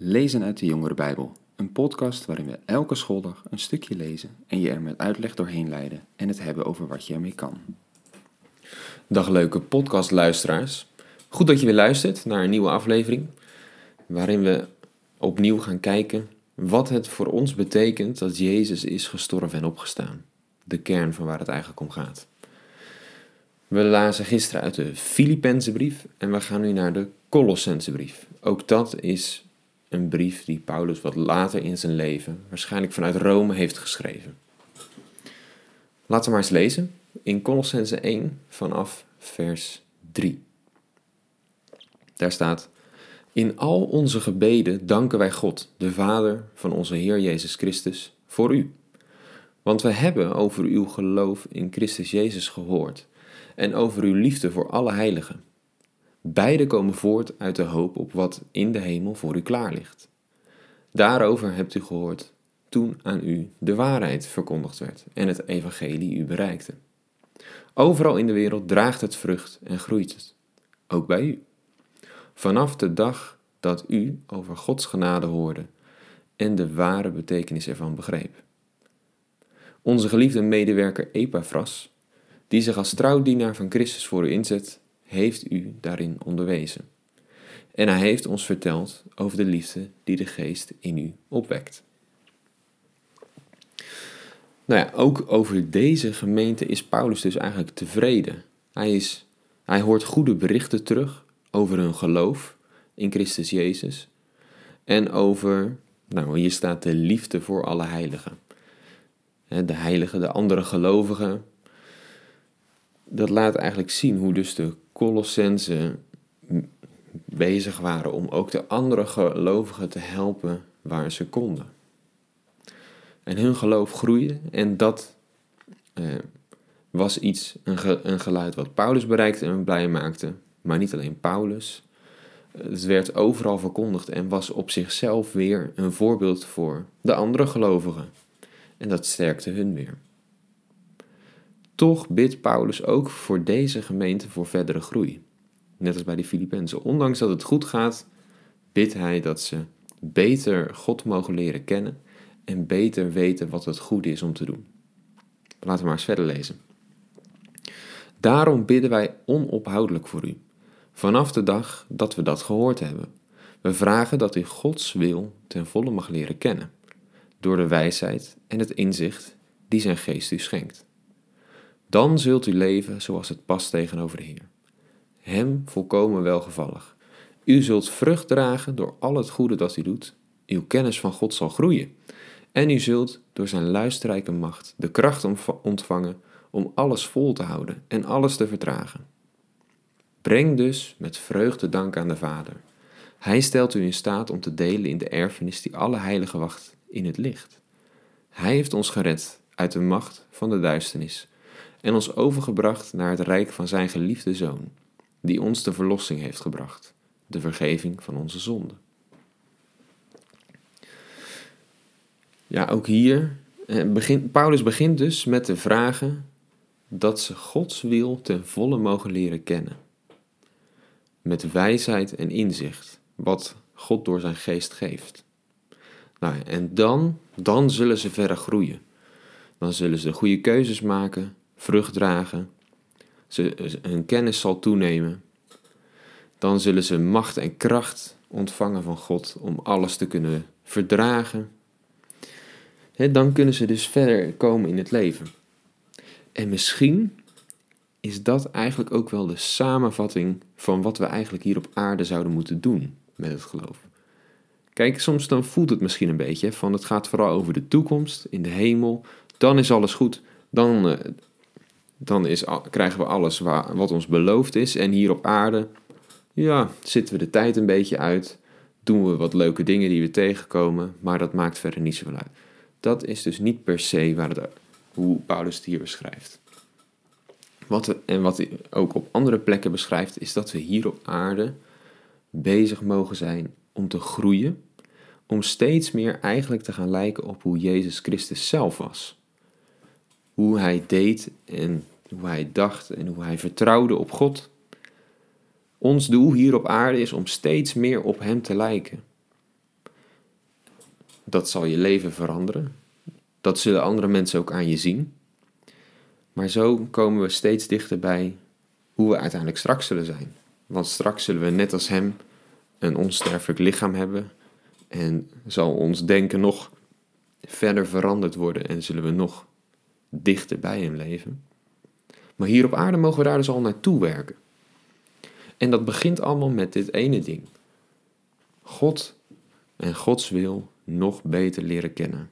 Lezen uit de Jongere Bijbel, een podcast waarin we elke schooldag een stukje lezen en je er met uitleg doorheen leiden en het hebben over wat je ermee kan. Dag leuke podcastluisteraars. Goed dat je weer luistert naar een nieuwe aflevering waarin we opnieuw gaan kijken wat het voor ons betekent dat Jezus is gestorven en opgestaan. De kern van waar het eigenlijk om gaat. We lazen gisteren uit de Filippense brief en we gaan nu naar de Colossense brief. Ook dat is een brief die Paulus wat later in zijn leven, waarschijnlijk vanuit Rome, heeft geschreven. Laten we maar eens lezen in Colossense 1 vanaf vers 3. Daar staat: In al onze gebeden danken wij God, de Vader van onze Heer Jezus Christus, voor u. Want we hebben over uw geloof in Christus Jezus gehoord en over uw liefde voor alle heiligen. Beide komen voort uit de hoop op wat in de hemel voor u klaar ligt. Daarover hebt u gehoord toen aan u de waarheid verkondigd werd en het evangelie u bereikte. Overal in de wereld draagt het vrucht en groeit het, ook bij u. Vanaf de dag dat u over Gods genade hoorde en de ware betekenis ervan begreep. Onze geliefde medewerker Epaphras, die zich als trouwdienaar van Christus voor u inzet, heeft u daarin onderwezen. En hij heeft ons verteld over de liefde die de geest in u opwekt. Nou ja, ook over deze gemeente is Paulus dus eigenlijk tevreden. Hij, is, hij hoort goede berichten terug over hun geloof in Christus Jezus. En over, nou hier staat de liefde voor alle heiligen. De heiligen, de andere gelovigen. Dat laat eigenlijk zien hoe dus de Colossense bezig waren om ook de andere gelovigen te helpen waar ze konden. En hun geloof groeide en dat eh, was iets, een, een geluid wat Paulus bereikte en blij maakte. Maar niet alleen Paulus. Het werd overal verkondigd en was op zichzelf weer een voorbeeld voor de andere gelovigen. En dat sterkte hun weer. Toch bidt Paulus ook voor deze gemeente voor verdere groei. Net als bij de Filippenzen. Ondanks dat het goed gaat, bidt hij dat ze beter God mogen leren kennen en beter weten wat het goede is om te doen. Laten we maar eens verder lezen. Daarom bidden wij onophoudelijk voor u, vanaf de dag dat we dat gehoord hebben. We vragen dat u Gods wil ten volle mag leren kennen, door de wijsheid en het inzicht die zijn geest u schenkt. Dan zult u leven zoals het past tegenover de Heer hem volkomen welgevallig. U zult vrucht dragen door al het goede dat u doet. Uw kennis van God zal groeien. En u zult door zijn luisterrijke macht de kracht ontvangen om alles vol te houden en alles te vertragen. Breng dus met vreugde dank aan de Vader. Hij stelt u in staat om te delen in de erfenis die alle heiligen wacht in het licht. Hij heeft ons gered uit de macht van de duisternis en ons overgebracht naar het rijk van zijn geliefde Zoon die ons de verlossing heeft gebracht, de vergeving van onze zonden. Ja, ook hier, eh, begint, Paulus begint dus met de vragen dat ze Gods wil ten volle mogen leren kennen. Met wijsheid en inzicht, wat God door zijn geest geeft. Nou, en dan, dan zullen ze verder groeien. Dan zullen ze goede keuzes maken, vrucht dragen ze, hun kennis zal toenemen. Dan zullen ze macht en kracht ontvangen van God om alles te kunnen verdragen. dan kunnen ze dus verder komen in het leven. En misschien is dat eigenlijk ook wel de samenvatting van wat we eigenlijk hier op aarde zouden moeten doen met het geloof. Kijk, soms dan voelt het misschien een beetje van het gaat vooral over de toekomst, in de hemel. Dan is alles goed. Dan, eh, dan is, krijgen we alles wat ons beloofd is. En hier op aarde, ja, zitten we de tijd een beetje uit. Doen we wat leuke dingen die we tegenkomen, maar dat maakt verder niet zoveel uit. Dat is dus niet per se waar het, hoe Paulus het hier beschrijft. Wat en wat hij ook op andere plekken beschrijft, is dat we hier op aarde bezig mogen zijn om te groeien, om steeds meer eigenlijk te gaan lijken op hoe Jezus Christus zelf was hoe hij deed en hoe hij dacht en hoe hij vertrouwde op God. Ons doel hier op aarde is om steeds meer op Hem te lijken. dat zal je leven veranderen. Dat zullen andere mensen ook aan je zien. Maar zo komen we steeds dichter bij hoe we uiteindelijk straks zullen zijn. Want straks zullen we net als Hem een onsterfelijk lichaam hebben. En zal ons denken nog verder veranderd worden en zullen we nog dichter bij Hem leven. Maar hier op aarde mogen we daar dus al naartoe werken. En dat begint allemaal met dit ene ding. God en Gods wil nog beter leren kennen.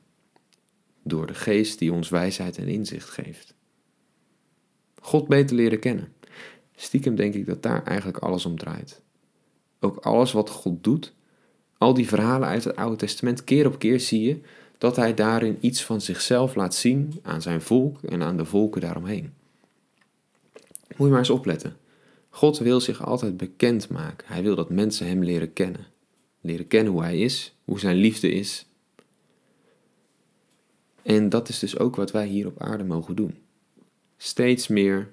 Door de geest die ons wijsheid en inzicht geeft. God beter leren kennen. Stiekem denk ik dat daar eigenlijk alles om draait. Ook alles wat God doet, al die verhalen uit het Oude Testament, keer op keer zie je dat hij daarin iets van zichzelf laat zien aan zijn volk en aan de volken daaromheen. Moet je maar eens opletten. God wil zich altijd bekend maken. Hij wil dat mensen hem leren kennen. Leren kennen hoe hij is, hoe zijn liefde is. En dat is dus ook wat wij hier op aarde mogen doen. Steeds meer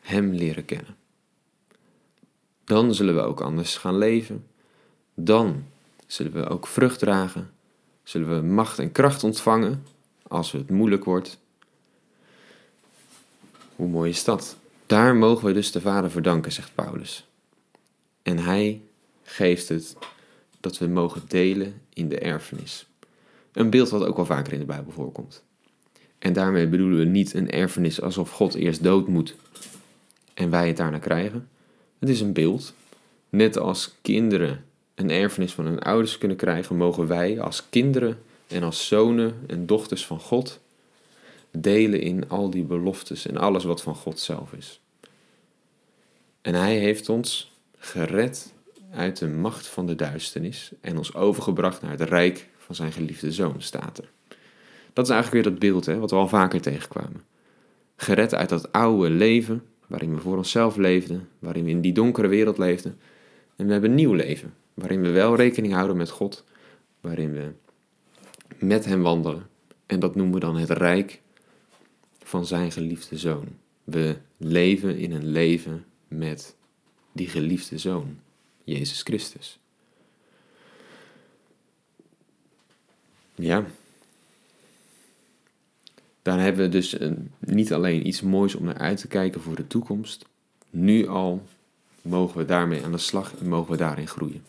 hem leren kennen. Dan zullen we ook anders gaan leven. Dan zullen we ook vrucht dragen. Zullen we macht en kracht ontvangen als het moeilijk wordt. Hoe mooi is dat? Daar mogen we dus de Vader voor danken, zegt Paulus. En hij geeft het dat we mogen delen in de erfenis. Een beeld wat ook wel vaker in de Bijbel voorkomt. En daarmee bedoelen we niet een erfenis alsof God eerst dood moet en wij het daarna krijgen. Het is een beeld. Net als kinderen een erfenis van hun ouders kunnen krijgen, mogen wij als kinderen en als zonen en dochters van God delen in al die beloftes en alles wat van God zelf is. En Hij heeft ons gered uit de macht van de duisternis en ons overgebracht naar het rijk van zijn geliefde zoon, staat er. Dat is eigenlijk weer dat beeld hè, wat we al vaker tegenkwamen. Gered uit dat oude leven, waarin we voor onszelf leefden, waarin we in die donkere wereld leefden. En we hebben een nieuw leven, waarin we wel rekening houden met God, waarin we met Hem wandelen. En dat noemen we dan het rijk van zijn geliefde zoon. We leven in een leven met die geliefde zoon, Jezus Christus. Ja. Daar hebben we dus een, niet alleen iets moois om naar uit te kijken voor de toekomst. Nu al mogen we daarmee aan de slag en mogen we daarin groeien.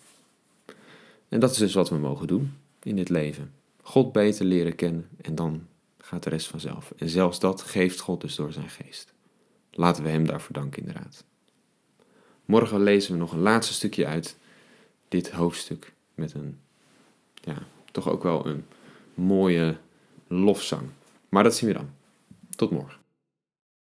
En dat is dus wat we mogen doen in dit leven. God beter leren kennen en dan gaat de rest vanzelf. En zelfs dat geeft God dus door zijn geest. Laten we hem daarvoor danken inderdaad. Morgen lezen we nog een laatste stukje uit dit hoofdstuk met een, ja, toch ook wel een mooie lofzang. Maar dat zien we dan. Tot morgen.